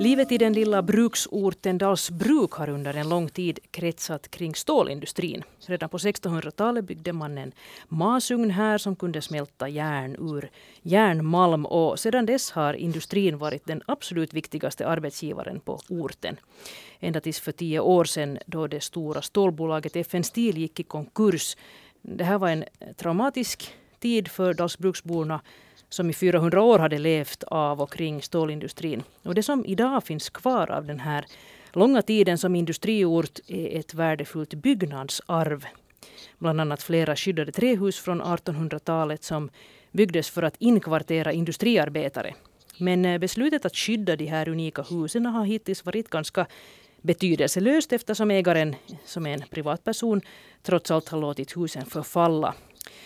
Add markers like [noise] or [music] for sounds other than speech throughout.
Livet i den lilla bruksorten Dalsbruk har under en lång tid kretsat kring stålindustrin. Redan på 1600-talet byggde man en masugn här som kunde smälta järn ur järnmalm och sedan dess har industrin varit den absolut viktigaste arbetsgivaren på orten. Ända tills för tio år sedan då det stora stålbolaget FN Steel gick i konkurs. Det här var en traumatisk tid för Dalsbruksborna som i 400 år hade levt av och kring stålindustrin. Och det som idag finns kvar av den här långa tiden som industriort är ett värdefullt byggnadsarv. Bland annat flera skyddade trähus från 1800-talet som byggdes för att inkvartera industriarbetare. Men eh, beslutet att skydda de här unika husen har hittills varit ganska betydelselöst eftersom ägaren, som är en privatperson, trots allt har låtit husen förfalla.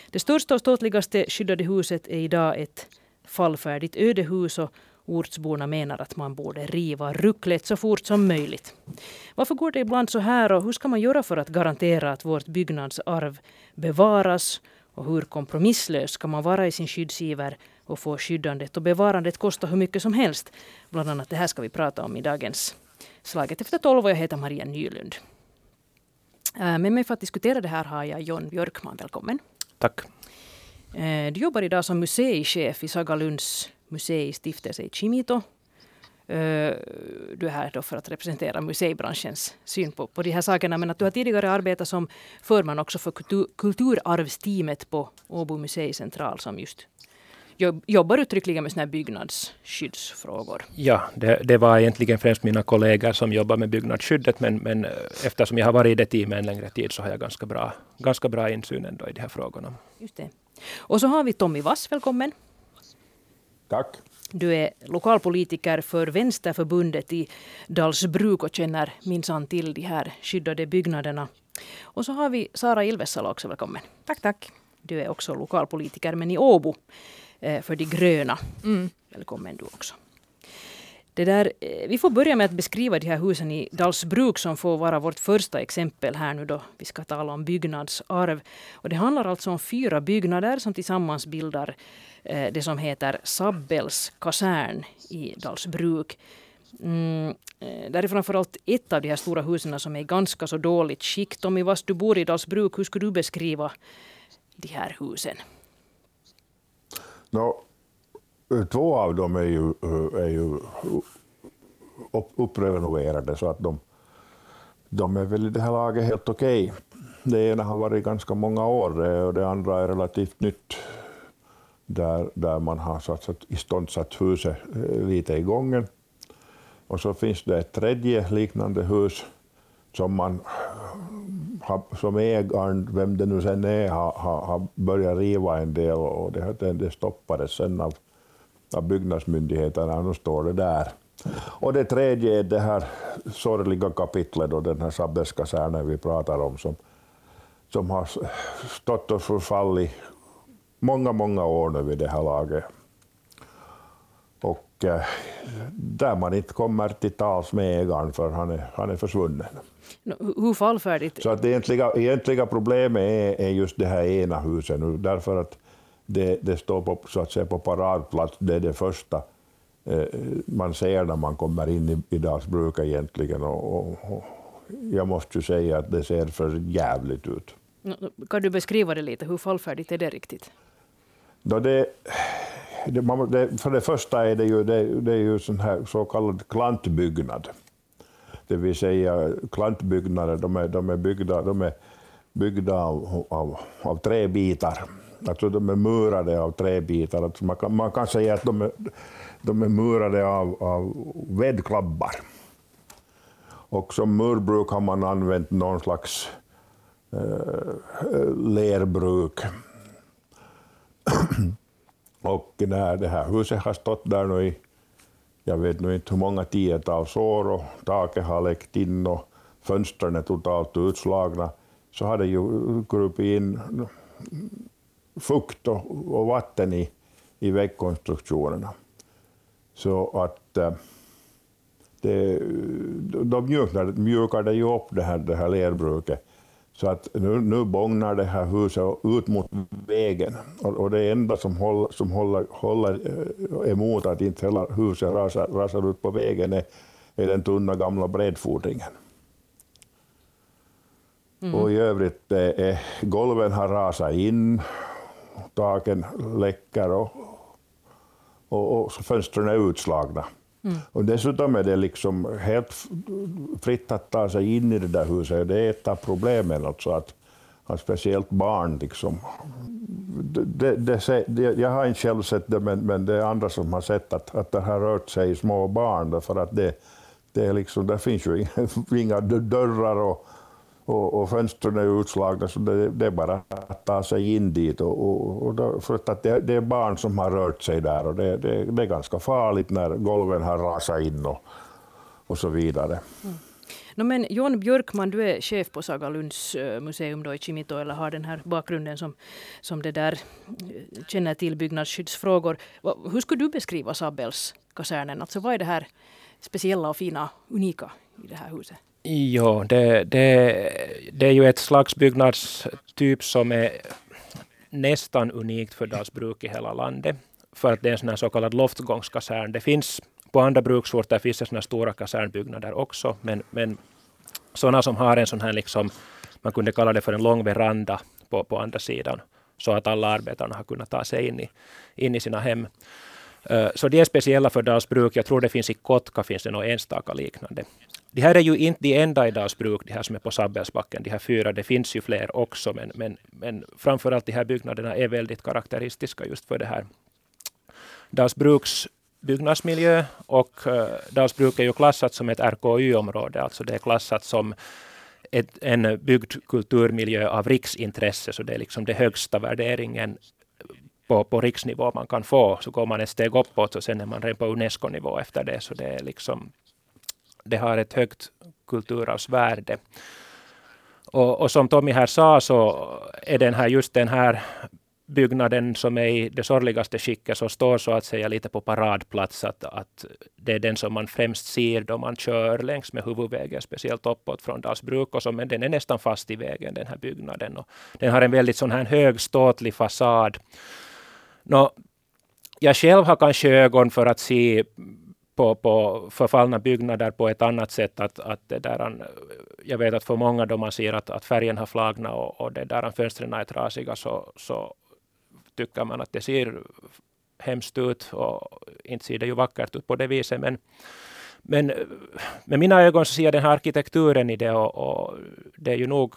Det största och ståtligaste skyddade huset är idag ett fallfärdigt ödehus och ortsborna menar att man borde riva rucklet så fort som möjligt. Varför går det ibland så här och hur ska man göra för att garantera att vårt byggnadsarv bevaras och hur kompromisslös ska man vara i sin skyddsiver och få skyddandet och bevarandet kosta hur mycket som helst. Bland annat det här ska vi prata om i dagens Slaget efter tolv och jag heter Maria Nylund. Äh, med mig för att diskutera det här har jag John Björkman. Välkommen. Tack. Eh, du jobbar idag som museichef i Sagalunds museistiftelse i Chimito. Eh, du är här då för att representera museibranschens syn på, på de här sakerna. Men att du har tidigare arbetat som förman också för kultur, kulturarvsteamet på Åbo museicentral som just jobbar uttryckligen med såna byggnadsskyddsfrågor. Ja, det, det, var egentligen främst mina kollegor som jobbar med byggnadsskyddet, men, men eh, eftersom jag har varit i det teamet en längre tid så har jag ganska bra, ganska bra insyn ändå i de här frågorna. Just det. Och så har vi Tommy Vass, välkommen. Tack. Du är lokalpolitiker för Vänsterförbundet i Dalsbruk och känner minsann till de här skyddade byggnaderna. Och så har vi Sara Ilvessala också, välkommen. Tack, tack. Du är också lokalpolitiker men i Åbo för de gröna. Mm. Välkommen du också. Det där, eh, vi får börja med att beskriva de här husen i Dalsbruk som får vara vårt första exempel här nu då vi ska tala om byggnadsarv. Och det handlar alltså om fyra byggnader som tillsammans bildar eh, det som heter Sabbels kasern i Dalsbruk. Mm, eh, det är framförallt ett av de här stora husen som är i ganska så dåligt skick. Tommy Vass, du bor i Dalsbruk. Hur skulle du beskriva de här husen? Ja, två av dem är ju, är ju upprenoverade så att de, de är väl i det här laget helt okej. Okay. Det ena har varit ganska många år och det andra är relativt nytt där, där man har satsat, iståndsatt huset eh, lite i gången. Och så finns det ett tredje liknande hus som man som ägaren, vem det nu sen är, har, har, har börjat riva en del och det, det stoppades sen av, av byggnadsmyndigheterna nu står det där. Och det tredje är det här sorgliga kapitlet och den här Sabbeskasernen vi pratar om som, som har stått och förfallit många, många år nu vid det här laget. Och eh, där man inte kommer till tals med ägaren för han är, han är försvunnen. Hur fallfärdigt? Så att det egentliga, egentliga problemet är, är just det här ena huset nu, därför att det, det står på, så att säga, på paradplats, det är det första eh, man ser när man kommer in i, i Dalsbruk egentligen. Och, och, och, jag måste ju säga att det ser för jävligt ut. Kan du beskriva det lite, hur fallfärdigt är det riktigt? Då det, det, för det första är det ju, det, det är ju sån här så kallad klantbyggnad det vill säga klantbyggnader, de är, de är byggda, de är byggda av, av, av träbitar. Alltså de är murade av träbitar. Alltså man, kan, man kan säga att de är, de är murade av, av vedklabbar. Och som murbruk har man använt någon slags eh, eh lerbruk. [clears throat] och när det här huset har stått där nu i jag vet nu inte hur många tiotals år och taket har läckt in och fönstren är totalt utslagna, så har det ju krupit in fukt och, och vatten i, i väggkonstruktionerna. Så att äh, det, de mjukar, mjukade ju upp det här, det här lerbruket så att nu, nu bångnar det här huset ut mot vägen. Och, och det enda som håller, som håller, håller eh, emot att inte hela huset rasar, rasar ut på vägen är, är den tunna gamla bredfotringen. Mm. Och i övrigt, eh, golven har rasat in, taken läcker och, och, och fönstren är utslagna. Mm. Och dessutom är det liksom helt fritt att ta sig in i det där huset. Det är ett av problemen. Alltså att, att speciellt barn liksom... Det, det, det, jag har inte själv sett det, men, men det är andra som har sett att, att det har rört sig i små barn. För att det, det, är liksom, det finns ju [laughs] inga dörrar och, och, och fönstren är utslagna, så det, det, är bara att ta sig in dit. Och, och, och då, för att det, det, är barn som har rört sig där och det, det, det är ganska farligt när golven har rasat in och, och så vidare. Mm. No, men John Björkman, du är chef på Sagalunds eh, museum då i Kimito, eller har den här bakgrunden som, som det där eh, känner till byggnadsskyddsfrågor. Hur skulle du beskriva Sabels kasernen? Alltså vad är det här speciella och fina, unika i det här huset? Ja, det, det, det är ju ett slags byggnadstyp som är nästan unikt för Dalsbruk i hela landet. För att det är en sån här så kallad loftgångskasern. Det finns på andra bruksorter finns det såna stora kasernbyggnader också, men, men sådana som har en sån här, liksom, man kunde kalla det för en lång veranda på, på andra sidan, så att alla arbetarna har kunnat ta sig in i, in i sina hem. Uh, så de är speciella för Dalsbruk. Jag tror det finns i Kotka finns det något enstaka liknande. De här är ju inte de enda i Dalsbruk, de här som är på Sabbelsbacken, de här fyra, det finns ju fler också, men, men, men framförallt de här byggnaderna är väldigt karaktäristiska just för det här. Dalsbruks byggnadsmiljö och eh, uh, Dalsbruk är ju klassat som ett RKY-område, alltså det är klassat som ett, en byggd kulturmiljö av riksintresse, så det är liksom den högsta värderingen på, på riksnivå man kan få. Så går man ett steg uppåt och sen är man redan på Unesco-nivå efter det. Så det är liksom det har ett högt kulturarvsvärde. Och, och som Tommy här sa så är den här just den här byggnaden som är i det sorgligaste skicket så står så att säga lite på paradplats. Att, att det är den som man främst ser då man kör längs med huvudvägen, speciellt uppåt från Dalsbruk. Och så, men den är nästan fast i vägen den här byggnaden. Och den har en väldigt sån här hög ståtlig fasad. Nå, jag själv har kanske ögon för att se på, på förfallna byggnader på ett annat sätt. Att, att det där, jag vet att för många då man ser att, att färgen har flagnat och, och det där fönstren är trasiga så, så tycker man att det ser hemskt ut och inte ser det ju vackert ut på det viset. Men, men med mina ögon så ser jag den här arkitekturen i det och, och det är ju nog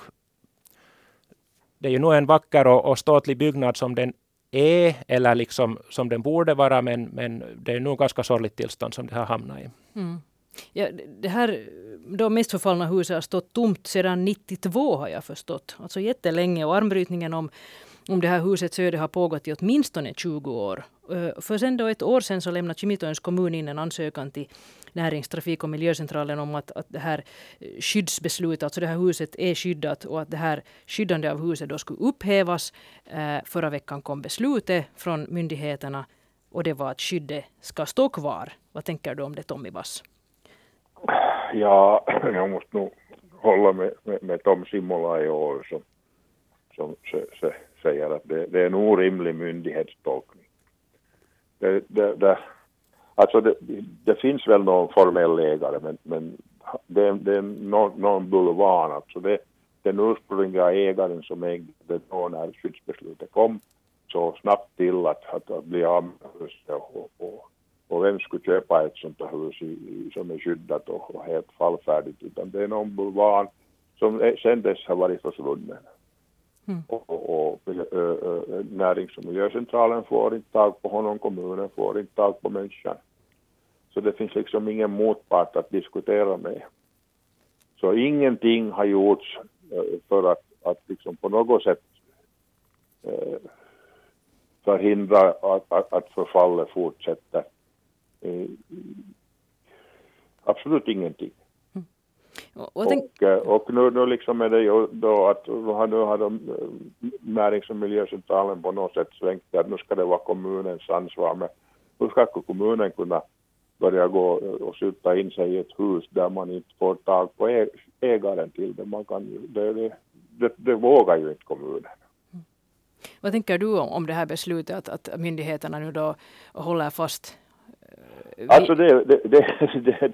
det är ju nog en vacker och, och ståtlig byggnad som den är eller liksom som den borde vara men, men det är nog ganska sorgligt tillstånd som det har hamnat i. Mm. Ja, det här de mest förfallna huset har stått tomt sedan 92 har jag förstått. Alltså jättelänge och armbrytningen om, om det här husets öde har pågått i åtminstone 20 år. Eh, för sen då ett år sedan så lämnade Kimitoöns kommun in en ansökan till Näringstrafik och miljöcentralen om att, att det här eh, skyddsbeslutet, alltså det här huset är skyddat och att det här skyddande av huset då skulle upphävas. Eh, förra veckan kom beslutet från myndigheterna och det var att skyddet ska stå kvar. Vad tänker du om det Tommy Vass? Ja, [clears throat] jag måste nog hålla med, med, med Tom Simola i år som, som säger att det, det är en orimlig myndighetstolkning. Det, det, det, alltså det, det, finns väl någon formell ägare men, men det, det är någon, någon bulvan. Alltså det, den ursprungliga ägaren som ägde då när skyddsbeslutet kom så snabbt till att, att, att bli av med huset och, och, och vem skulle köpa ett sånt här hus i, i, som är skyddat och, och helt fallfärdigt utan det är någon bulvan som sen dess har varit försvunnen. Mm. Och, och, och äh, Närings och miljöcentralen får inte tag på honom, kommunen får inte tag på människan. Så det finns liksom ingen motpart att diskutera med. Så ingenting har gjorts för att, att liksom på något sätt förhindra att, att, att förfallet fortsätter. Eh, absolut ingenting. Och, och, eh, och, nu, nu liksom är det ju då att nu har, nu har de eh, närings och miljöcentralen på något sätt svängt att nu ska det vara kommunens ansvar. Men hur ska kommunen kunna börja gå och skjuta in sig i ett hus där man inte får tag på ägaren till det? Man kan, det, det, det, det vågar ju inte kommunen. Vad tänker du om det här beslutet att, att myndigheterna nu då håller fast? Alltså det, det, det, [laughs] det,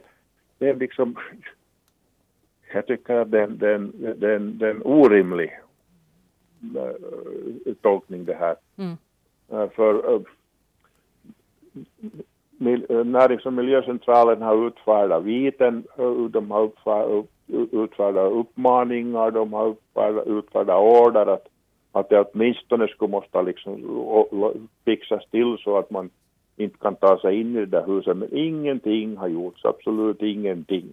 det är liksom... Jag tycker att det är en, orimlig uh, tolkning det här. Mm. Uh, för uh, Närings och miljöcentralen har utfärdat viten, de har utfärdat uppmaningar, de har utfärdat order att, att det åtminstone skulle måste liksom fixas till så att man inte kan ta sig in i det där huset. Men ingenting har gjorts, absolut ingenting.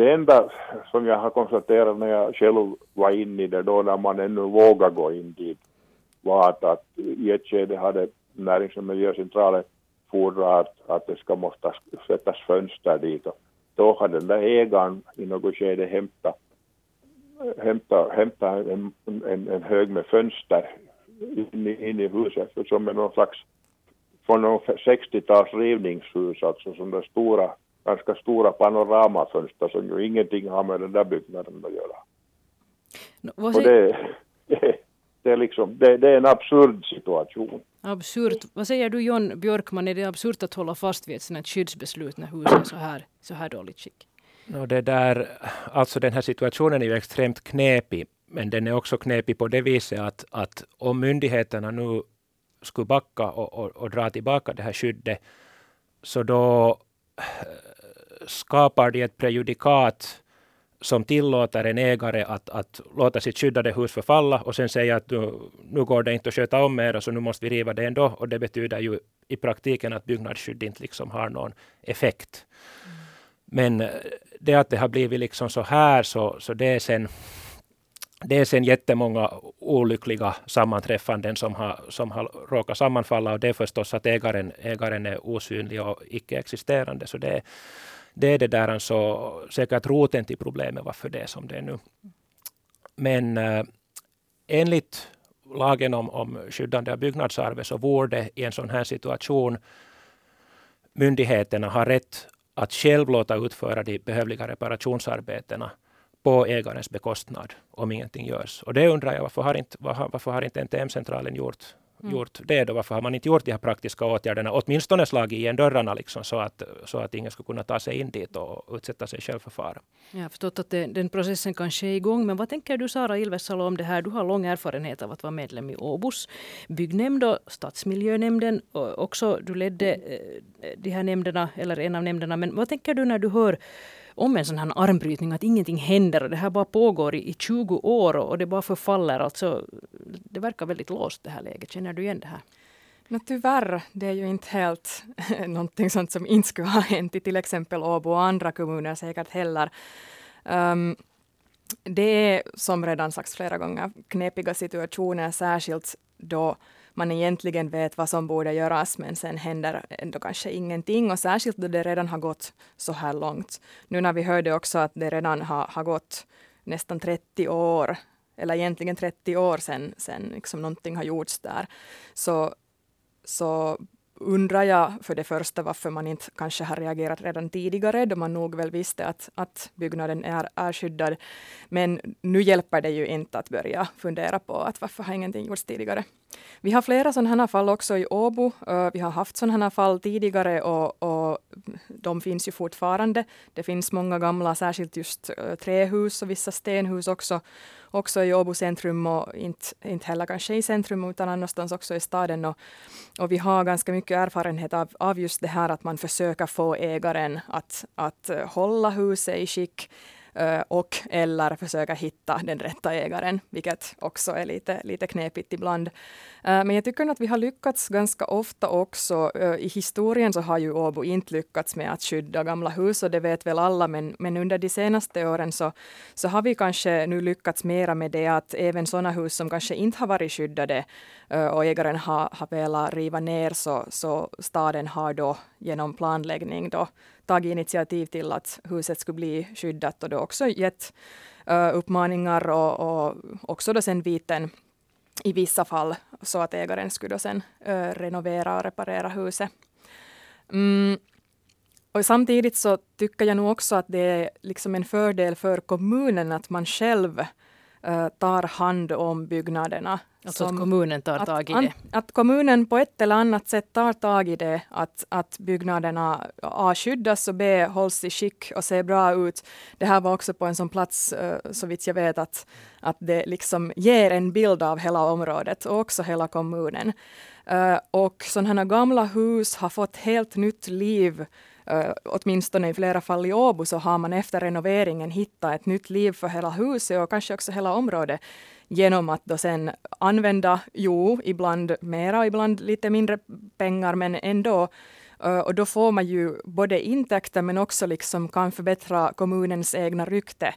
Det enda som jag har konstaterat när jag själv var inne i det då, när man ännu vågar gå in dit, var att, att i ett skede hade Närings och miljöcentralen fordrat att, att det ska måste sättas fönster dit. Och då hade den där ägaren i något skede hämtat hämta, hämta en, en, en hög med fönster in i, in i huset som är någon slags från någon 60-tals rivningshus, alltså som de stora, ganska stora panoramafönster som ju ingenting har med den där byggnaden att göra. No, och det, det, [laughs] det, är liksom, det, det är en absurd situation. Absurt. Vad säger du John Björkman, är det absurt att hålla fast vid ett sådant skyddsbeslut när huset är så här, så här dåligt skick? No, det där, alltså den här situationen är ju extremt knepig, men den är också knepig på det viset att, att om myndigheterna nu skulle backa och, och, och dra tillbaka det här skyddet, så då skapar de ett prejudikat som tillåter en ägare att, att låta sitt skyddade hus förfalla och sen säga att nu, nu går det inte att sköta om mer så nu måste vi riva det ändå. Och det betyder ju i praktiken att byggnadsskydd inte liksom har någon effekt. Mm. Men eh, det att det har blivit liksom så här så, så det är sen det är sen jättemånga olyckliga sammanträffanden som har, som har råkat sammanfalla och det är förstås att ägaren, ägaren är osynlig och icke-existerande. Så det, det är det där alltså säkert roten till problemet varför det är som det är nu. Men äh, enligt lagen om, om skyddande av byggnadsarvet så vore det i en sån här situation myndigheterna har rätt att själv låta utföra de behövliga reparationsarbetena på ägarens bekostnad om ingenting görs. Och det undrar jag, varför har inte, varför har inte NTM-centralen gjort, mm. gjort det då? Varför har man inte gjort de här praktiska åtgärderna? Åtminstone slagit igen dörrarna liksom, så, att, så att ingen skulle kunna ta sig in dit och utsätta sig själv för fara. Jag har förstått att det, den processen kanske är igång. Men vad tänker du Sara Ilvesalo om det här? Du har lång erfarenhet av att vara medlem i Åbos byggnämnd och stadsmiljönämnden. Och också, du ledde eh, de här nämnderna, eller en av nämnderna. Men vad tänker du när du hör om en sån här armbrytning, att ingenting händer och det här bara pågår i, i 20 år och det bara förfaller. Alltså, det verkar väldigt låst det här läget. Känner du igen det här? No, tyvärr, det är ju inte helt [laughs] någonting sånt som inte skulle ha hänt i till exempel Åbo och andra kommuner säkert heller. Um, det är som redan sagts flera gånger knepiga situationer, särskilt då man egentligen vet vad som borde göras, men sen händer ändå kanske ingenting. Och särskilt då det redan har gått så här långt. Nu när vi hörde också att det redan har, har gått nästan 30 år, eller egentligen 30 år sedan, sedan liksom någonting har gjorts där, så, så undrar jag för det första varför man inte kanske har reagerat redan tidigare, då man nog väl visste att, att byggnaden är, är skyddad. Men nu hjälper det ju inte att börja fundera på att varför har ingenting gjorts tidigare. Vi har flera sådana fall också i Åbo. Vi har haft sådana fall tidigare och, och de finns ju fortfarande. Det finns många gamla, särskilt just trähus och vissa stenhus också, också i Åbo centrum och inte, inte heller kanske i centrum utan annanstans också i staden. Och, och vi har ganska mycket erfarenhet av, av just det här att man försöker få ägaren att, att eh, hålla huset i skick och eller försöka hitta den rätta ägaren, vilket också är lite, lite knepigt ibland. Men jag tycker att vi har lyckats ganska ofta också. I historien så har ju Åbo inte lyckats med att skydda gamla hus och det vet väl alla, men, men under de senaste åren så, så har vi kanske nu lyckats mera med det att även sådana hus som kanske inte har varit skyddade och ägaren har, har velat riva ner så, så staden har då genom planläggning då tagit initiativ till att huset skulle bli skyddat och då också gett uh, uppmaningar och, och också då sen viten i vissa fall så att ägaren skulle då sen uh, renovera och reparera huset. Mm. Och samtidigt så tycker jag nog också att det är liksom en fördel för kommunen att man själv uh, tar hand om byggnaderna. Alltså som, att kommunen tar tag i det? Att, att kommunen på ett eller annat sätt tar tag i det, att, att byggnaderna A skyddas och B hålls i skick och ser bra ut. Det här var också på en sån plats, uh, så vitt jag vet, att, att det liksom ger en bild av hela området och också hela kommunen. Uh, och sådana här gamla hus har fått helt nytt liv Uh, åtminstone i flera fall i Åbo så har man efter renoveringen hittat ett nytt liv för hela huset och kanske också hela området genom att då sen använda, jo, ibland mera, ibland lite mindre pengar, men ändå uh, och då får man ju både intäkter men också liksom kan förbättra kommunens egna rykte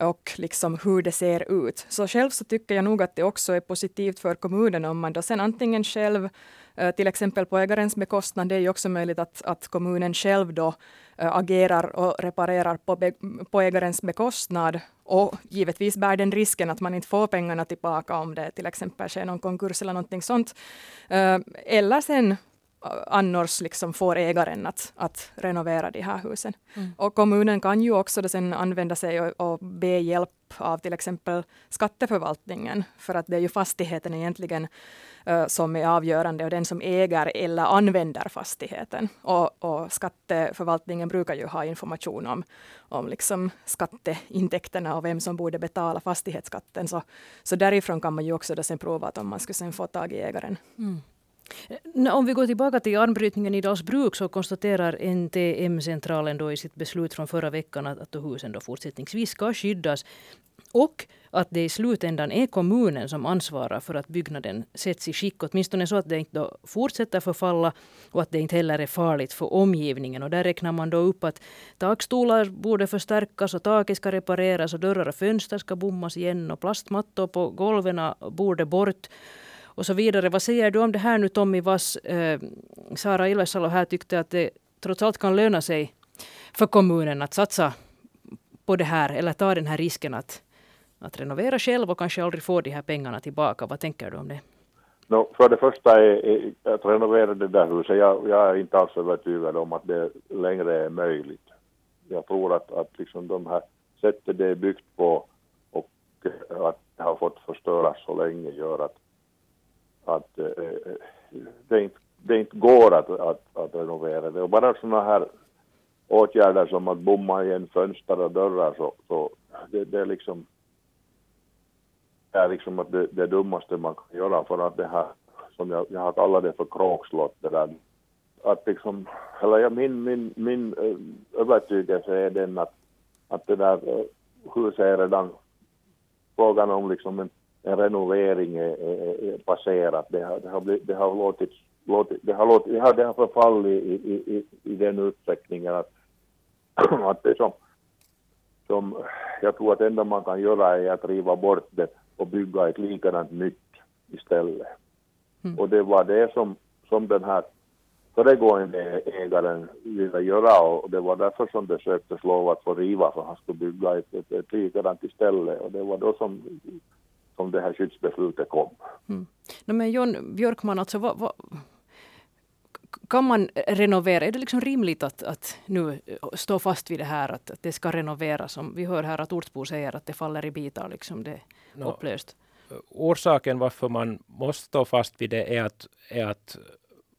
och liksom hur det ser ut. Så själv så tycker jag nog att det också är positivt för kommunen om man då sen antingen själv Eh, till exempel på ägarens bekostnad. Det är ju också möjligt att, att kommunen själv då eh, agerar och reparerar på, be, på ägarens bekostnad. Och givetvis bär den risken att man inte får pengarna tillbaka om det till exempel sker någon konkurs eller någonting sånt. Eh, eller sen annars liksom får ägaren att, att renovera de här husen. Mm. Och kommunen kan ju också sen använda sig och, och be hjälp av till exempel skatteförvaltningen, för att det är ju fastigheten egentligen uh, som är avgörande och den som äger eller använder fastigheten. Och, och skatteförvaltningen brukar ju ha information om, om liksom skatteintäkterna och vem som borde betala fastighetsskatten. Så, så därifrån kan man ju också då sen prova att om man skulle sen få tag i ägaren. Mm. Om vi går tillbaka till armbrytningen i Dalsbruk så konstaterar NTM-centralen då i sitt beslut från förra veckan att, att husen då fortsättningsvis ska skyddas. Och att det i slutändan är kommunen som ansvarar för att byggnaden sätts i skick, åtminstone så att det inte fortsätter förfalla och att det inte heller är farligt för omgivningen. Och där räknar man då upp att takstolar borde förstärkas och taket ska repareras och dörrar och fönster ska bommas igen och plastmattor på golven borde bort och så vidare. Vad säger du om det här nu Tommy Vass? Eh, Sara Ilvesalo här tyckte att det trots allt kan löna sig för kommunen att satsa på det här eller ta den här risken att, att renovera själv och kanske aldrig få de här pengarna tillbaka. Vad tänker du om det? No, för det första är, är att renovera det där huset, jag, jag är inte alls övertygad om att det längre är möjligt. Jag tror att, att liksom de här sättet det är byggt på och eh, att det har fått förstöras så länge gör att att eh, eh, det, inte, det inte går att, att, att renovera det. Och bara sådana här åtgärder som att bomma igen fönster och dörrar så, så det, det är liksom det är liksom att det, det dummaste man kan göra för att det här, som jag, jag har kallat det för kråkslott, det där att liksom, eller ja, min, min, min eh, övertygelse är den att, att det där eh, huset är redan frågan om liksom en en renovering är, är, är passerat. Det har, det har, blivit, det har låtit, låtit, det har, låtit, det har, det har förfallit i, i, i, i den utsträckningen att, [clears throat] att det som, som jag tror att det enda man kan göra är att riva bort det och bygga ett likadant nytt istället. Mm. Och det var det som, som den här föregående ägaren ville göra och det var därför som det söktes lov att få riva för han skulle bygga ett, ett, ett likadant istället och det var då som som det här skyddsbeslutet kom. Mm. No, men John Björkman, alltså, vad, vad, kan man renovera? Är det liksom rimligt att, att nu stå fast vid det här att, att det ska renoveras? Som vi hör här att Ortsbo säger att det faller i bitar, liksom det no, upplöst. Orsaken varför man måste stå fast vid det är att, är att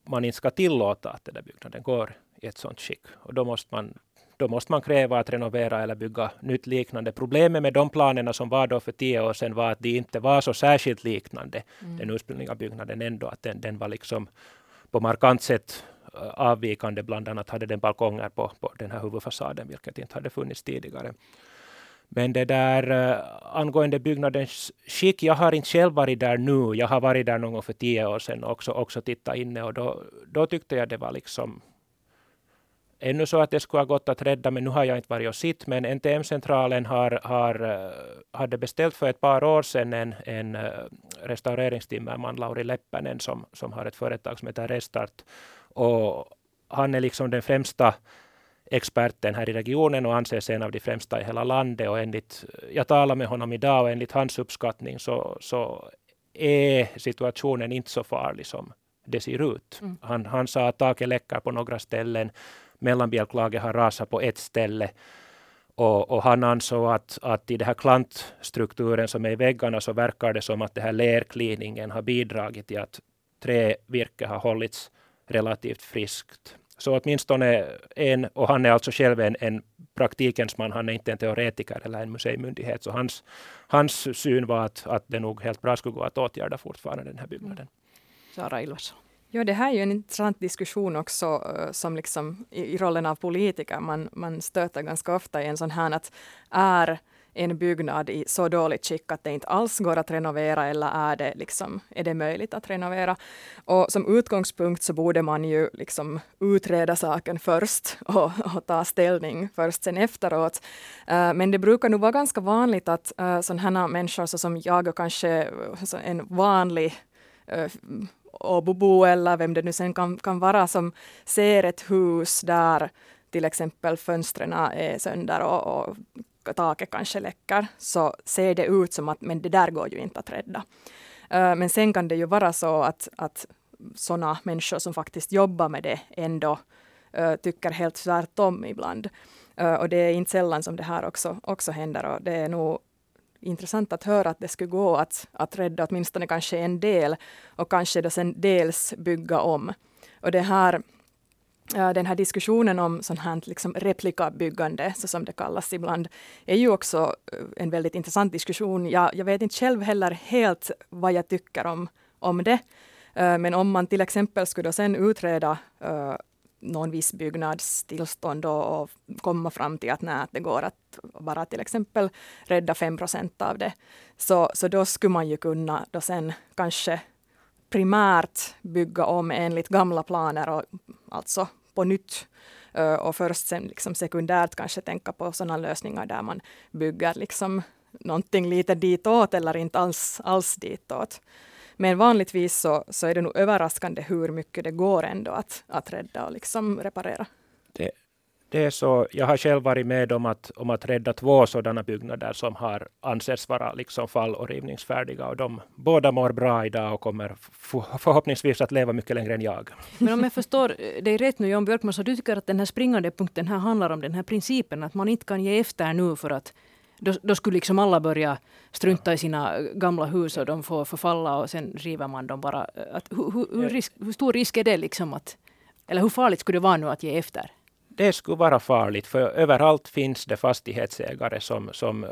man inte ska tillåta att den där byggnaden går i ett sådant skick. Och då måste man då måste man kräva att renovera eller bygga nytt liknande. Problemet med de planerna som var då för tio år sedan var att de inte var så särskilt liknande mm. den ursprungliga byggnaden ändå. Att den, den var liksom på markant sätt uh, avvikande. Bland annat hade den balkonger på, på den här huvudfasaden, vilket inte hade funnits tidigare. Men det där uh, angående byggnadens skick, jag har inte själv varit där nu. Jag har varit där någon gång för tio år sedan och också, också tittat inne och då, då tyckte jag det var liksom ännu så att det skulle ha gått att rädda, men nu har jag inte varit och sett. Men NTM-centralen har, har, eh, hade beställt för ett par år sedan en, en eh, restaureringstimmerman, Lauri Leppänen, som, som har ett företag som heter Restart. Och han är liksom den främsta experten här i regionen och anses en av de främsta i hela landet. Och enligt, jag talade med honom idag och enligt hans uppskattning så, så är situationen inte så farlig som det ser ut. Mm. Han, han sa att taket läcker på några ställen mellanbjälklaget har rasat på ett ställe. Och, och, han ansåg att, att i den här klantstrukturen som är i väggarna så verkar det som att den här lerkliningen har bidragit till att trävirke har hållits relativt friskt. Så åtminstone en, och han är alltså själv en, en praktikens man, han är inte en teoretiker eller en museimyndighet. Så hans, hans syn var att, att det nog helt bra skulle gå att åtgärda fortfarande den här byggnaden. Mm. Sara Ilvarsson. Ja, det här är ju en intressant diskussion också eh, som liksom i, i, rollen av politiker. Man, man stöter ganska ofta i en sån här att är en byggnad i så dåligt skick att det inte alls går att renovera eller är det, liksom, är det möjligt att renovera? Och som utgångspunkt så borde man ju liksom utreda saken först och, och ta ställning först sen efteråt. Uh, men det brukar nog vara ganska vanligt att eh, uh, sådana här människor så som jag och kanske en vanlig uh, Åbobo eller vem det nu sen kan, kan vara som ser ett hus där till exempel fönstren är sönder och, och taket kanske läcker, så ser det ut som att men det där går ju inte att rädda. Eh, men sen kan det ju vara så att, att sådana människor som faktiskt jobbar med det ändå eh, tycker helt tvärtom ibland. Eh, och det är inte sällan som det här också, också händer och det är nog intressant att höra att det skulle gå att, att rädda åtminstone kanske en del och kanske då sen dels bygga om. Och det här eh, den här diskussionen om sånt här liksom replikabyggande, så som det kallas ibland, är ju också eh, en väldigt intressant diskussion. Jag, jag vet inte själv heller helt vad jag tycker om, om det. Eh, men om man till exempel skulle sen utreda någon viss byggnadstillstånd och, och komma fram till att, nej, att det går att bara till exempel rädda 5 procent av det, så, så då skulle man ju kunna då sen kanske primärt bygga om enligt gamla planer och alltså på nytt. Eh, och först sen liksom sekundärt kanske tänka på sådana lösningar där man bygger liksom någonting lite ditåt eller inte alls, alls ditåt. Men vanligtvis så, så är det nog överraskande hur mycket det går ändå att, att rädda och liksom reparera. Det, det är så, jag har själv varit med om att, om att rädda två sådana byggnader som har ansetts vara liksom fall och rivningsfärdiga. Och de båda mår bra idag och kommer förhoppningsvis att leva mycket längre än jag. Men om jag förstår dig rätt nu, Jan Björkman, så du tycker att den här springande punkten här handlar om den här principen att man inte kan ge efter nu för att då, då skulle liksom alla börja strunta i sina gamla hus och de får förfalla och sen river man dem bara. Att, hur, hur, risk, hur stor risk är det liksom att, eller hur farligt skulle det vara nu att ge efter? det skulle vara farligt, för överallt finns det fastighetsägare som, som eh,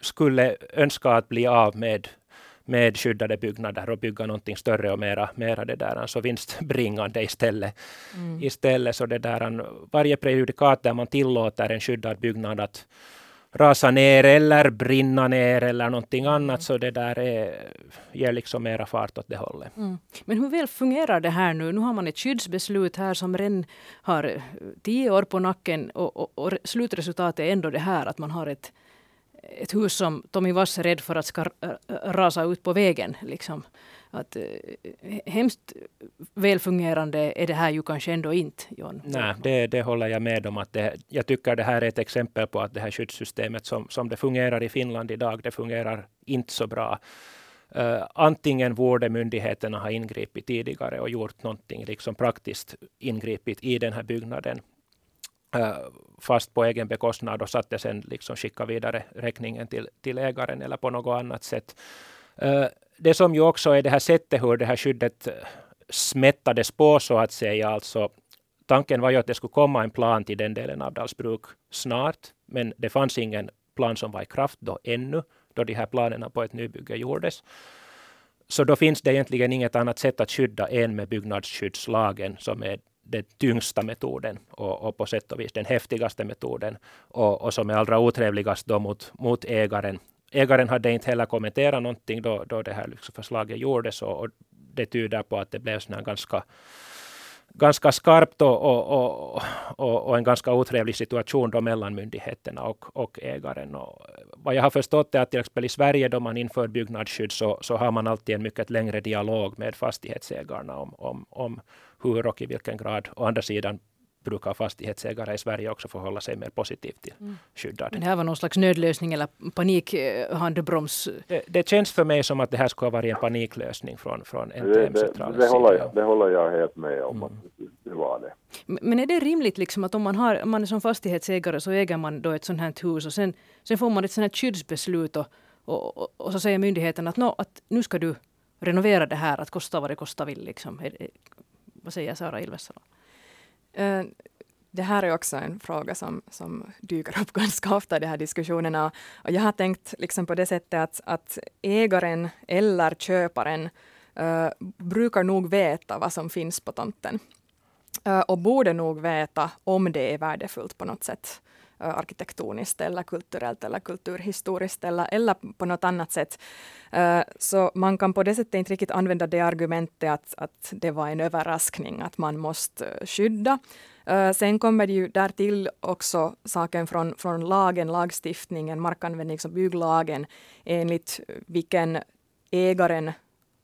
skulle önska att bli av med med skyddade byggnader och bygga någonting större och mera, mera det där, alltså vinstbringande istället. Mm. istället så det där, varje prejudikat där man tillåter en skyddad byggnad att rasa ner eller brinna ner eller någonting annat. Så det där är, ger liksom mera fart åt det hållet. Mm. Men hur väl fungerar det här nu? Nu har man ett skyddsbeslut här som redan har eh, tio år på nacken och, och, och slutresultatet är ändå det här att man har ett ett hus som Tommy Vass är rädd för att ska rasa ut på vägen. Liksom. Att, eh, hemskt välfungerande är det här ju kanske ändå inte, John. Nej, det, det håller jag med om. Att det, jag tycker det här är ett exempel på att det här skyddssystemet som, som det fungerar i Finland idag, det fungerar inte så bra. Uh, antingen borde myndigheterna ha ingripit tidigare och gjort någonting liksom praktiskt ingripit i den här byggnaden uh, fast på egen bekostnad och satte sen liksom skicka vidare räkningen till, till ägaren eller på något annat sätt. Uh, det som ju också är det här sättet hur det här skyddet eh, smättades på så att säga. Alltså, tanken var ju att det skulle komma en plan till den delen av Dalsbruk snart, men det fanns ingen plan som var i kraft då ännu, då de här planerna på ett nybygge gjordes. Så då finns det egentligen inget annat sätt att skydda än med byggnadsskyddslagen som är den tyngsta metoden och, och, på sätt och vis den häftigaste metoden och, och som är allra otrevligast då mot, mot ägaren ägaren hade inte heller kommenterat någonting då, då det här liksom förslaget gjordes och, och det tyder på att det blev såna ganska ganska skarpt och, och, och, och, en ganska otrevlig situation då mellan myndigheterna och, och ägaren. Och vad jag har förstått är att till exempel i Sverige då man inför byggnadsskydd så, så har man alltid en mycket längre dialog med fastighetsägarna om, om, om hur och i vilken grad. Å andra sidan brukar fastighetsägare i Sverige också förhålla sig mer positivt till mm. skyddad. Men det här var någon slags nödlösning eller panikhandbroms? Det, det känns för mig som att det här skulle ha varit en paniklösning från, från NTM Centralen det, det, det, håller jag, det håller jag helt med om. Mm. det var det. Men är det rimligt liksom att om man, har, man är som fastighetsägare så äger man då ett sånt här hus och sen, sen får man ett sånt här skyddsbeslut och, och, och, och så säger myndigheten att, no, att nu ska du renovera det här, att kosta vad det kosta vill. Liksom. Vad säger Sara Ilvesalo? Eh, det här är också en fråga som, som dyker upp [laughs] ganska ofta i de här diskussionerna. Och jag har tänkt liksom på det sättet att, att ägaren eller köparen uh, brukar nog veta vad som finns på tomten. Uh, och borde nog veta om det är värdefullt på något sätt. Äh, Arkitektoniskt eller kulturellt eller kulturhistoriskt eller, eller på något annat sätt. Äh, så man kan på det sättet inte riktigt använda det argumentet att, att det var en överraskning att man måste skydda. Äh, sen kommer det ju därtill också saken från, från lagen, lagstiftningen, markanvändnings och bygglagen, enligt vilken ägaren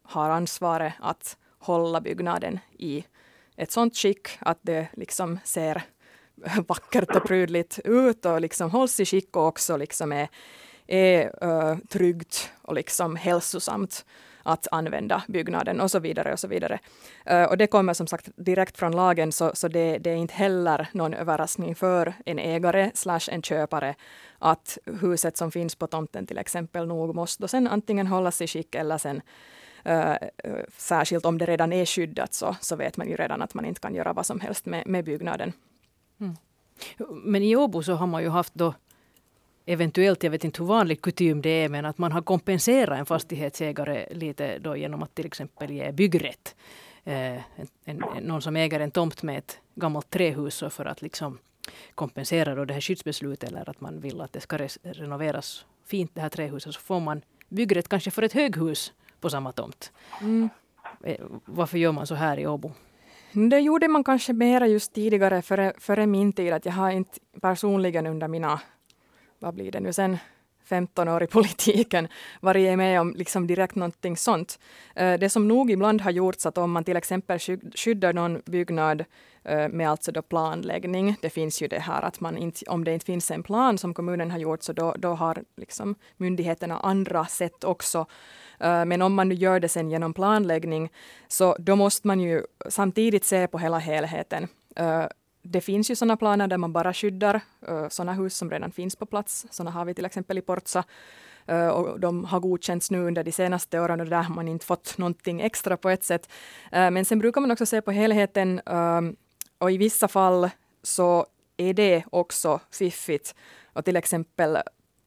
har ansvaret att hålla byggnaden i ett sådant skick att det liksom ser [laughs] vackert och prydligt ut och liksom hålls i skick och också liksom är, är uh, tryggt och liksom hälsosamt att använda byggnaden och så vidare. Och så vidare. Uh, och det kommer som sagt direkt från lagen, så, så det, det, är inte heller någon överraskning för en ägare slash en köpare att huset som finns på tomten till exempel nog måste sen antingen hållas i skick eller sen Uh, särskilt om det redan är skyddat så, så vet man ju redan att man inte kan göra vad som helst med, med byggnaden. Mm. Men i Åbo så har man ju haft då eventuellt, jag vet inte hur vanlig kutym det är, men att man har kompenserat en fastighetsägare lite då genom att till exempel ge byggrätt. Eh, en, en, någon som äger en tomt med ett gammalt trähus för att liksom kompensera då det här skyddsbeslutet eller att man vill att det ska renoveras fint det här trähuset så får man byggrätt kanske för ett höghus på samma tomt. Mm. Eh, varför gör man så här i Åbo? Det gjorde man kanske mera just tidigare före, före min tid. Att jag har inte personligen under mina vad blir det nu sen, 15 år i politiken varit med om liksom direkt någonting sånt. Eh, det som nog ibland har gjorts att om man till exempel skyddar någon byggnad eh, med alltså då planläggning. Det finns ju det här att man inte, om det inte finns en plan som kommunen har gjort så då, då har liksom myndigheterna andra sätt också. Eh, men om man nu gör det sen genom planläggning så då måste man ju samtidigt se på hela helheten eh, det finns ju sådana planer där man bara skyddar eh, sådana hus som redan finns på plats. Sådana har vi till exempel i Portsa. Och de har godkänts nu under de senaste åren och där har man inte fått någonting extra på ett sätt. Men sen brukar man också se på helheten ehm, och i vissa fall så är det också fiffigt. Och till exempel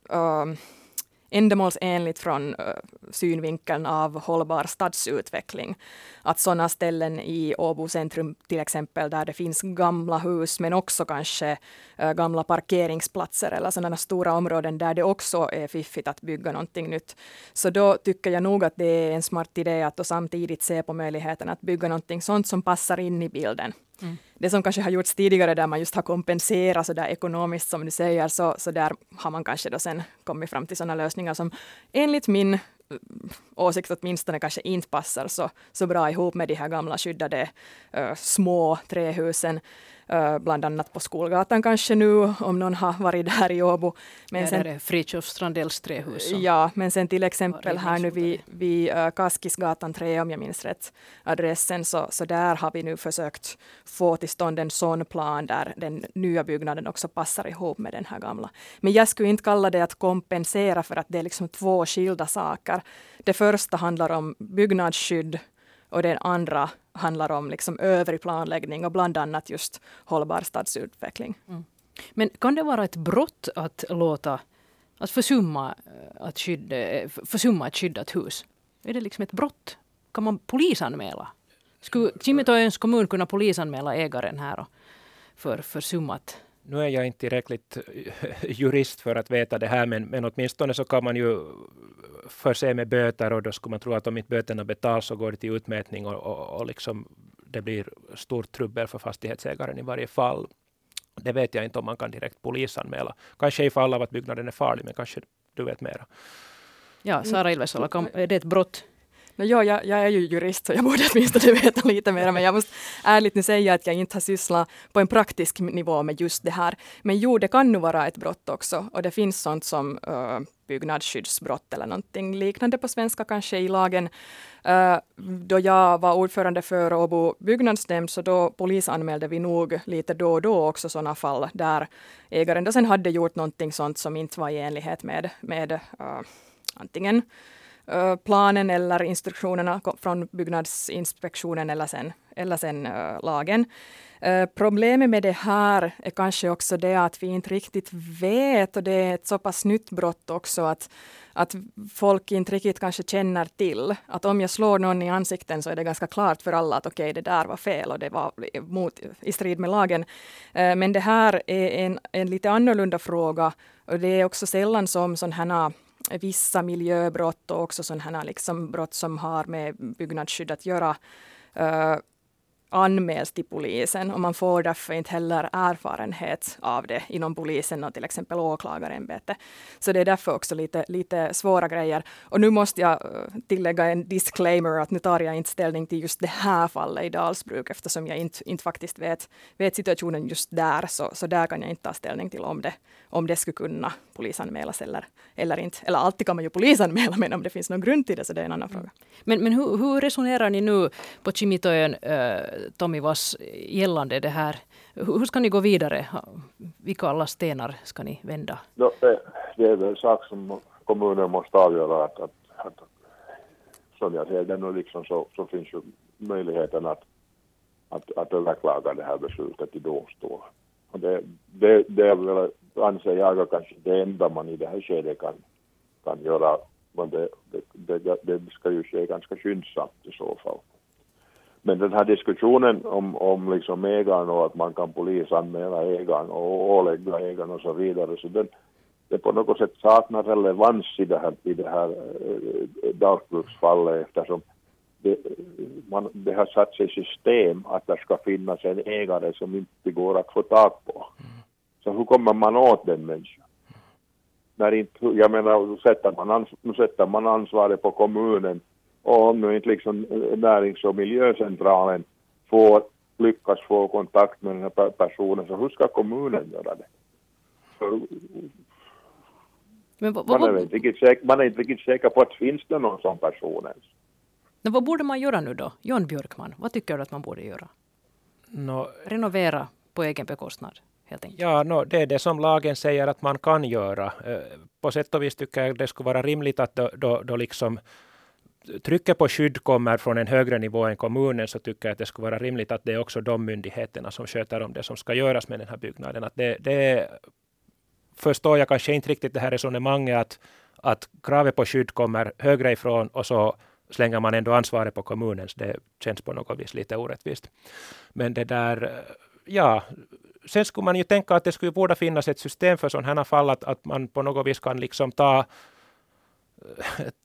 ehm, ändamålsenligt från uh, synvinkeln av hållbar stadsutveckling. Att sådana ställen i Åbo centrum till exempel där det finns gamla hus men också kanske uh, gamla parkeringsplatser eller sådana stora områden där det också är fiffigt att bygga någonting nytt. Så då tycker jag nog att det är en smart idé att samtidigt se på möjligheten att bygga någonting sånt som passar in i bilden. Mm. Det som kanske har gjorts tidigare där man just har kompenserat så där ekonomiskt som du säger, så, så där har man kanske då sen kommit fram till sådana lösningar som enligt min eh, åsikt åtminstone kanske inte passar så, så bra ihop med de här gamla skyddade uh, små trähusen. Uh, bland annat på Skolgatan kanske nu, om någon har varit där i Åbo. Men ja, sen, där är Fritiof Strandells trähus. Ja, men sen till exempel här nu vid, vid uh, Kaskisgatan 3, om jag minns rätt adressen, så, så där har vi nu försökt få till stånd en sån plan där den nya byggnaden också passar ihop med den här gamla. Men jag skulle inte kalla det att kompensera för att det är liksom två skilda saker. Det första handlar om byggnadsskydd och den andra handlar om liksom övrig planläggning och bland annat just hållbar stadsutveckling. Mm. Men kan det vara ett brott att låta att försumma, eh, att skydda, eh, försumma ett skyddat hus? Är det liksom ett brott? Kan man polisanmäla? Skulle Kimitojöns kommun kunna polisanmäla ägaren här för försummat nu är jag inte tillräckligt [laughs] jurist för att veta det här, men, men åtminstone så kan man ju förse med böter och då skulle man tro att om inte böterna betalas så går det till utmätning och, och, och liksom det blir stort trubbel för fastighetsägaren i varje fall. Det vet jag inte om man kan direkt polisanmäla. Kanske i fall av att byggnaden är farlig, men kanske du vet mera. Ja, Sara Ilvesala, är det ett brott? No, ja, jag, jag, är ju jurist så jag borde åtminstone [laughs] veta lite mer men jag måste ärligt nu säga att jag inte har sysslat på en praktisk nivå med just det här. Men jo, det kan nu vara ett brott också och det finns sånt som uh, byggnadsskyddsbrott eller någonting liknande på svenska kanske i lagen. Uh, då jag var ordförande för Åbo byggnadsnämnd så då polisanmälde vi nog lite då och då också sådana fall där ägaren då sen hade gjort någonting sånt som inte var i enlighet med, med uh, antingen uh, Eh, planen eller instruktionerna från byggnadsinspektionen eller sen, eller sen eh, lagen. Eh, problemet med det här är kanske också det att vi inte riktigt vet och det är ett så pass nytt brott också att, att folk inte riktigt kanske känner till att om jag slår någon i ansikten så är det ganska klart för alla att okej, okay, det där var fel och det var mot, i strid med lagen. Men det här är en, en lite annorlunda fråga och det är också sällan som sådana här vissa miljöbrott och också sådana liksom brott som har med byggnadsskydd att göra. Uh, anmäls till polisen och man får därför inte heller erfarenhet av det inom polisen och till exempel åklagarämbetet. Så det är därför också lite, lite svåra grejer. Och nu måste jag eh, tillägga en disclaimer att nu tar jag inte ställning till just det här fallet i Dalsbruk eftersom jag inte, inte faktiskt vet, vet situationen just där. Så, så där kan jag inte ta ställning till om det, om det skulle kunna polisanmälas eller, eller inte. Eller alltid kan man ju polisanmäla men om det finns någon grund till det så det är en annan fråga. Mm. Men, men hur, hur resonerar ni nu på Kimitoön äh, eh, Tommy Vass gällande det här. Hur ska ni gå vidare? Vilka alla stenar ska ni vända? No, det, det är en sak som kommunen måste avgöra. Att, att, att, som jag ser det nu liksom så, så finns ju möjligheten att, att, att överklaga det här beslutet i domstol. Och det, det, det är väl, anser jag, kanske det enda man i det här skedet kan, kan göra. Men det, det, det, det ska ju ske ganska skyndsamt i så fall. Men den här diskussionen om, om liksom ägaren och att man kan polisanmäla ägaren och ålägga ägaren och så vidare, så den, det på något sätt saknar relevans i det här, i det här eh, äh, Dalsbruksfallet eftersom det, man, det har satt sig i system att det ska finnas en ägare som inte går att få tag på. Så hur kommer man åt den människan? När inte, jag menar, sätter man, ans, nu sätter man ansvaret på kommunen och om nu inte liksom eh, närings och miljöcentralen får lyckas få kontakt med den här personen, så hur ska kommunen göra det? För, Men vad, man, är inte riktigt säker, man är inte riktigt säker på att finns det någon sån person ens. Men vad borde man göra nu då? John Björkman, vad tycker du att man borde göra? No, Renovera på egen bekostnad? Helt enkelt. Ja, no, det är det som lagen säger att man kan göra. Eh, på sätt och vis tycker jag det skulle vara rimligt att då, då, då liksom trycket på skydd kommer från en högre nivå än kommunen så tycker jag att det skulle vara rimligt att det är också de myndigheterna som sköter om det som ska göras med den här byggnaden. Att det, det förstår jag kanske inte riktigt det här resonemanget att, att kravet på skydd kommer högre ifrån och så slänger man ändå ansvaret på kommunen. Så det känns på något vis lite orättvist. Men det där, ja, sen skulle man ju tänka att det skulle borde finnas ett system för sådana här fall, att, att man på något vis kan liksom ta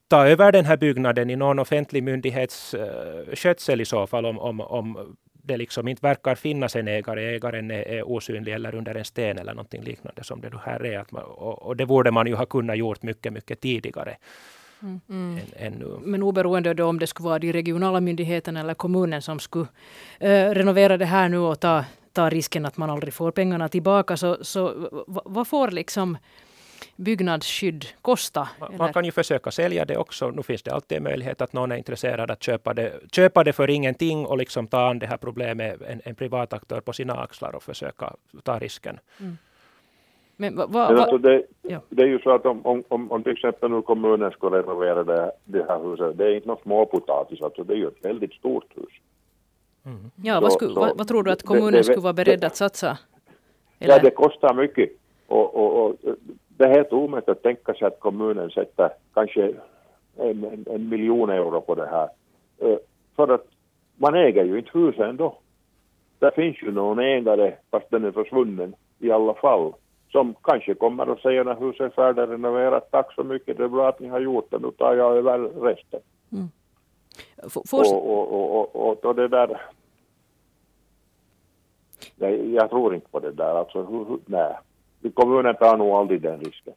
ta över den här byggnaden i någon offentlig myndighets uh, skötsel i så fall om, om, om det liksom inte verkar finnas en ägare, ägaren är, är osynlig eller under en sten eller någonting liknande som det här är. Man, och, och, det borde man ju ha kunnat gjort mycket, mycket tidigare. Mm. Än, än. Men oberoende då om det skulle vara de regionala myndigheterna eller kommunen som skulle uh, renovera det här nu och ta, ta risken att man aldrig får pengarna tillbaka, så, så vad får liksom byggnadsskydd kosta? Man, man kan ju försöka sälja det också. Nu finns det alltid en möjlighet att någon är intresserad att köpa det, köpa det för ingenting och liksom ta an det här problemet, en, en privat aktör på sina axlar och försöka ta risken. Mm. Men, va, va, va, alltså det, ja. det, är ju så att om, om, om, om till exempel nu kommunen skulle renovera det, det här huset, det är inte något småpotatis, alltså det är ju ett väldigt stort hus. Mm. Ja, vad, skulle, så, vad, vad, tror du att kommunen det, skulle vara beredd att satsa? Eller? Ja, det kostar mycket. Och, och, och det är helt omöjligt att tänka sig att kommunen sätter kanske en, en, en miljon euro på det här. Eh, för att man äger ju inte huset ändå. Det finns ju någon ägare, fast den är försvunnen i alla fall, som kanske kommer att säga när huset är färdigrenoverat, tack så mycket, det är bra att ni har gjort det, nu tar jag över resten. Mm. Och, och, och, och, det där, jag, jag tror inte på det där, alltså, nej kommunen tar nog aldrig den risken.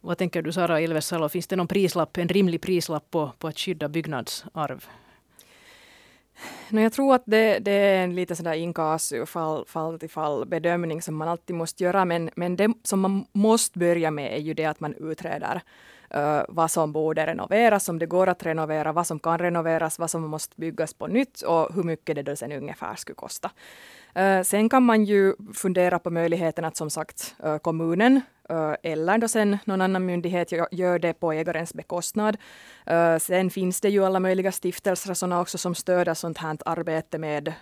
Vad tänker du Sara Ilvesalo, finns det någon prislapp, en rimlig prislapp på, på att skydda byggnadsarv? No, jag tror att det, det är en lite sådär inkasu, fall, fall till fall bedömning som man alltid måste göra. Men, men det som man måste börja med är ju det att man utreder uh, vad som borde renoveras, om det går att renovera, vad som kan renoveras, vad som måste byggas på nytt och hur mycket det då sen ungefär skulle kosta. Uh, sen kan man ju fundera på möjligheten att som sagt uh, kommunen eller då sen någon annan myndighet gör det på ägarens bekostnad. Sen finns det ju alla möjliga stiftelser såna också som stöder sånt här arbete med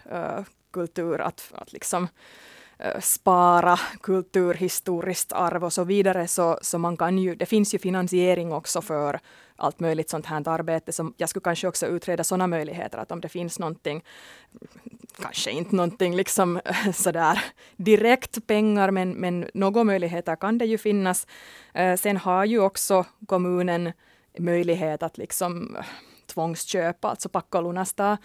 kultur, att, att liksom spara kulturhistoriskt arv och så vidare. Så, så man kan ju, det finns ju finansiering också för allt möjligt sånt här arbete. Som jag skulle kanske också utreda sådana möjligheter, att om det finns någonting, kanske inte någonting liksom [laughs] sådär direkt pengar, men, men några möjligheter kan det ju finnas. Eh, sen har ju också kommunen möjlighet att liksom eh, tvångsköpa, alltså packa och lunasta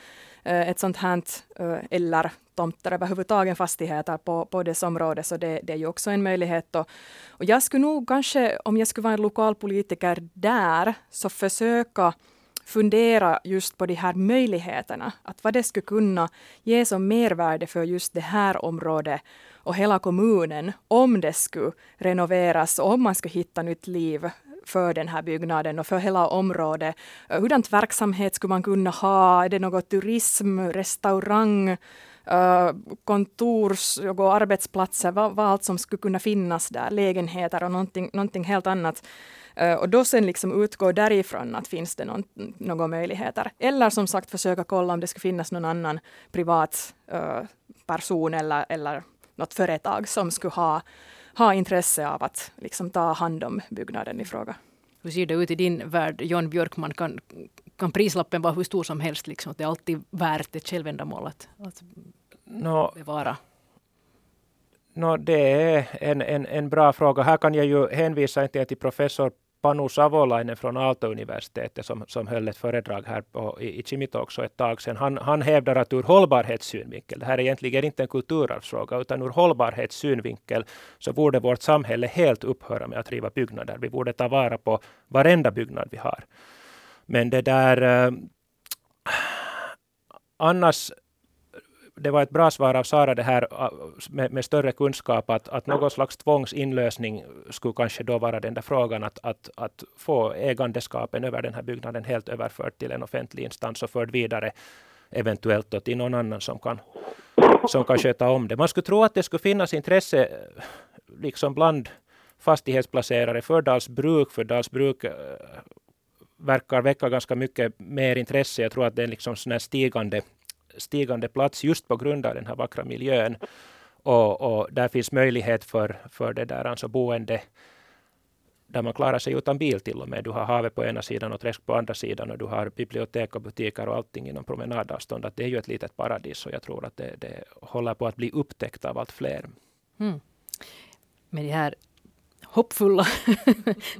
Eh, ett sånt här, eh, eller tomter överhuvudtaget, fastigheter på, på dess område, så det, det är ju också en möjlighet. Och, och jag skulle nog kanske, om jag skulle vara en lokalpolitiker där, så försöka fundera just på de här möjligheterna, att vad det skulle kunna ge som mervärde för just det här området och hela kommunen om det skulle renoveras och om man skulle hitta nytt liv för den här byggnaden och för hela området. Eh, hurdant verksamhet skulle man kunna ha? Är det något turism, restaurang? Eh, Kontors och arbetsplatser, vad, vad allt som skulle kunna finnas där, lägenheter och någonting, någonting helt annat. Eh, och då sen liksom utgå därifrån att finns det någon, några möjligheter. Eller som sagt försöka kolla om det skulle finnas någon annan privat person eller, eller något företag som skulle ha ha intresse av att liksom ta hand om byggnaden i fråga. Hur ser det ut i din värld, John Björkman? Kan, kan prislappen vara hur stor som helst? Liksom, det är alltid värt ett självändamål att, att no, bevara? No, det är en, en, en bra fråga. Här kan jag ju hänvisa till professor Panu Savolainen från Aalto-universitetet som, som höll ett föredrag här på, i, i också ett tag sedan. Han, han hävdar att ur hållbarhetssynvinkel, det här är egentligen inte en kulturarvsfråga, utan ur hållbarhetssynvinkel så borde vårt samhälle helt upphöra med att riva byggnader. Vi borde ta vara på varenda byggnad vi har. Men det där Äh, annars det var ett bra svar av Sara det här äh, med, med, större kunskap att, att någon slags tvångsinlösning skulle kanske då vara den där frågan att, att, att få ägandeskapen över den här byggnaden helt överförd till en offentlig instans och förd vidare eventuellt då till någon annan som kan, som kan sköta om det. Man skulle tro att det skulle finnas intresse äh, liksom bland fastighetsplacerare för Dalsbruk, för Dalsbruk äh, verkar väcka ganska mycket mer intresse. Jag tror att det är liksom sån stigande stigande plats just på grund av den här vackra miljön. Och, och där finns möjlighet för, för det där alltså boende där man klarar sig utan bil till och med. Du har havet på ena sidan och träsk på andra sidan och du har bibliotek och butiker och allting inom promenadavstånd. Att det är ju ett litet paradis och jag tror att det, det håller på att bli upptäckt av allt fler. Mm. Med de här hoppfulla,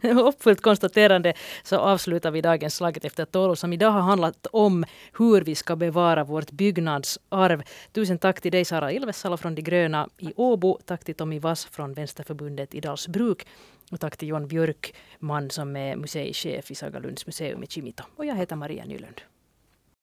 [laughs] hoppfullt konstaterande så avslutar vi dagens Slaget efter tolv som idag har handlat om hur vi ska bevara vårt byggnadsarv. Tusen tack till dig Sara Ilvesalo från De gröna i Åbo. Tack till Tommy Vass från Vänsterförbundet i Dalsbruk. Och tack till John Björkman som är museichef i Sagalunds museum i Kimito. Och jag heter Maria Nylund.